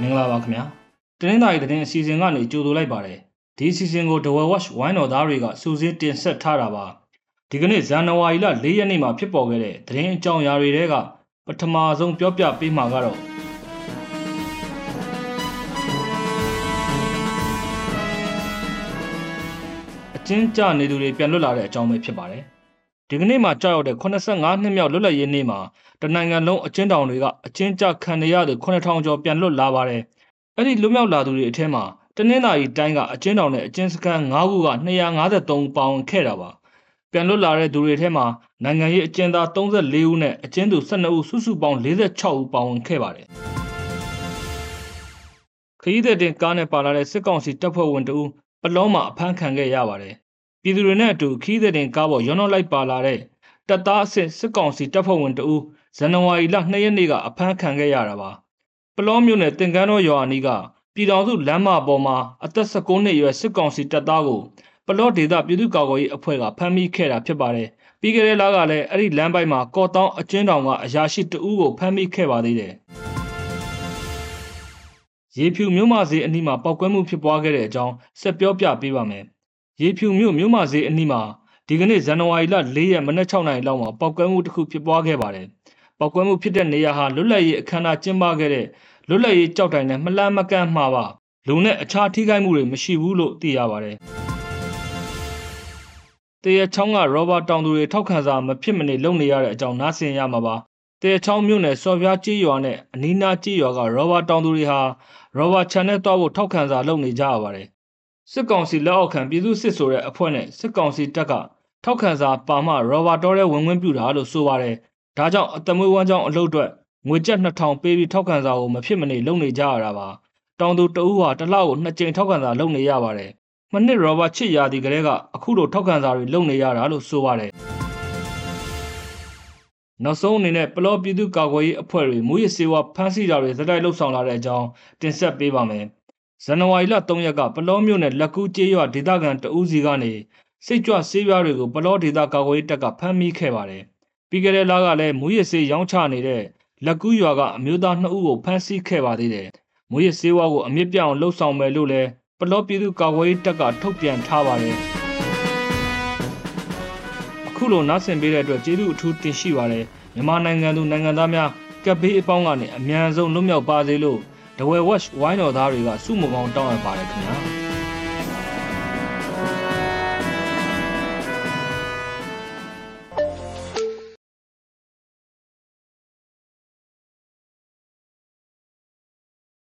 လာပါခင်ဗျာတနင်္သာရီသတင်းအစီအစဉ်ကနေကြိုဆိုလိုက်ပါတယ်ဒီအစီအစဉ်ကို The Well Watch ဝိုင်းတော်သားတွေကစူးစီးတင်ဆက်ထားတာပါဒီကနေ့ဇန်နဝါရီလ၄ရက်နေ့မှာဖြစ်ပေါ်ခဲ့တဲ့သတင်းအကြောင်းအရာတွေတဲကပထမဆုံးပြောပြပေးမှာကတော့အချင်းကြနေသူတွေပြန်လွတ်လာတဲ့အကြောင်းပဲဖြစ်ပါတယ် ဒီကနေ့မှာကြောက်ရောက်တဲ့85နှစ်မြောက်လွတ်လပ်ရေးနေ့မှာတနိုင်ငံလုံးအချင်းတောင်တွေကအချင်းကြခံရတဲ့9000ကျော်ပြန်လွတ်လာပါတယ်။အဲ့ဒီလွတ်မြောက်လာသူတွေအထက်မှာတနင်္သာရီတိုင်းကအချင်းတောင်နဲ့အချင်းစခန်း9ခုက253ပေါင်ခဲ့တာပါ။ပြန်လွတ်လာတဲ့သူတွေထဲမှာနိုင်ငံရေးအကျဉ်းသား34ဦးနဲ့အကျဉ်းသူ12ဦးစုစုပေါင်း46ဦးပါဝင်ခဲ့ပါတယ်။ခရီးသည်တင်ကားနဲ့ပါလာတဲ့စစ်ကောင်စီတပ်ဖွဲ့ဝင်တဦးပလောမှာအဖမ်းခံခဲ့ရပါတယ်။ ပြည်သူတွေနဲ့အတူခရီးသည်တင်ကားပေါ်ရွံ့တော့လိုက်ပါလာတဲ့တပ်သားအဆင့်စစ်ကောင်စီတပ်ဖွဲ့ဝင်တဦးဇန်နဝါရီလ2ရက်နေ့ကအဖမ်းခံခဲ့ရတာပါပလောမြို့နယ်တင်ကန်းတော်ရွာအနီးကပြည်တော်စုလမ်းမပေါ်မှာအသက်16နှစ်အရွယ်စစ်ကောင်စီတပ်သားကိုပလောဒေသပြည်သူ့ကာကွယ်ရေးအဖွဲ့ကဖမ်းမိခဲ့တာဖြစ်ပါတယ်ပြီးခဲ့တဲ့လကလည်းအဲ့ဒီလမ်းပိုင်းမှာကော့တောင်းအကျဉ်းတောင်ကအရာရှိတဦးကိုဖမ်းမိခဲ့ပါသေးတယ်ရေဖြူမြို့မဈေးအနီးမှာပောက်ကွဲမှုဖြစ်ပွားခဲ့တဲ့အကြောင်းဆက်ပြောပြပေးပါမယ် ရေဖြူမြို့မြို့မဈေးအနီးမှာဒီကနေ့ဇန်နဝါရီလ၄ရက်မနက်6နာရီလောက်မှာပောက်ကွဲမှုတစ်ခုဖြစ်ပွားခဲ့ပါတယ်။ပောက်ကွဲမှုဖြစ်တဲ့နေရာဟာလွတ်လပ်ရေးအခမ်းအနားကျင်းပခဲ့တဲ့လွတ်လပ်ရေးကြောက်တိုင်နဲ့မလန်းမကန့်မှာပါလူနဲ့အခြားထိခိုက်မှုတွေမရှိဘူးလို့သိရပါတယ်။တရချောင်းကရောဘာတောင်သူတွေထောက်ခံစာမဖြစ်မနေလုပ်နေရတဲ့အကြောင်းနားဆင်ရမှာပါ။တရချောင်းမြို့နယ်စော်ပြားကြီးရွာနဲ့အနီးနားကြီးရွာကရောဘာတောင်သူတွေဟာရောဘာချန်နဲ့တောက်ဖို့ထောက်ခံစာလုပ်နေကြရပါတယ် စစ်ကောင်စီလက်အောက်ခံပြည်သူစစ်ဆိုတဲ့အဖွဲ့နဲ့စစ်ကောင်စီတပ်ကထောက်ခံစာပါမှရော်ဘာတော်ရဲ့ဝင်ဝင်ပြူတာလို့ဆိုပါတယ်။ဒါကြောင့်အသမွေးဝမ်းကြောင်းအလုပ်အတွက်ငွေကျပ်2000ပေးပြီးထောက်ခံစာကိုမဖြစ်မနေလုပ်နေကြရတာပါ။တောင်သူတအူးဟာတစ်လောက်ကိုနှစ်ကြိမ်ထောက်ခံစာလုပ်နေရပါတယ်။မနစ်ရော်ဘာချစ်ရာဒီကလေးကအခုလိုထောက်ခံစာတွေလုပ်နေရတာလို့ဆိုပါတယ်။နောက်ဆုံးအနေနဲ့ပလောပြည်သူ့ကာကွယ်ရေးအဖွဲ့တွေမူရစေဝါဖမ်းဆီးတာတွေဇက်တိုက်လှုပ်ဆောင်လာတဲ့အကြောင်းတင်ဆက်ပေးပါမယ်။ ဇန်နဝါရီလ3ရက်ကပလောမြို့နယ်လက်ကူးကျေးရွာဒေသခံတဦးစီကနေစိတ်ကြွဆေးပြားတွေကိုပလောဒေသကာကွယ်ရေးတပ်ကဖမ်းမိခဲ့ပါတယ်။ပြီးခဲ့တဲ့လကလည်းမူရစ်ဆေးရောင်းချနေတဲ့လက်ကူးရွာကအမျိုးသား2ဦးကိုဖမ်းဆီးခဲ့ပါသေးတယ်။မူရစ်ဆေးဝါးကိုအမြင့်ပြောင်းလှုပ်ဆောင်မယ်လို့လည်းပလောပြည်သူ့ကာကွယ်ရေးတပ်ကထုတ်ပြန်ထားပါတယ်။အခုလိုနားဆင်ပေးတဲ့အတွက်ကျေးဇူးအထူးတင်ရှိပါတယ်။မြန်မာနိုင်ငံသူနိုင်ငံသားများကပ်ဘေးအပေါင်းကနေအမြန်ဆုံးလွတ်မြောက်ပါစေလို့ ဒဝဲဝက်ဝိုင်းတော်သားတွေကစုမကောင်းတောင်းအပ်ပါတယ်ခင်ဗျာ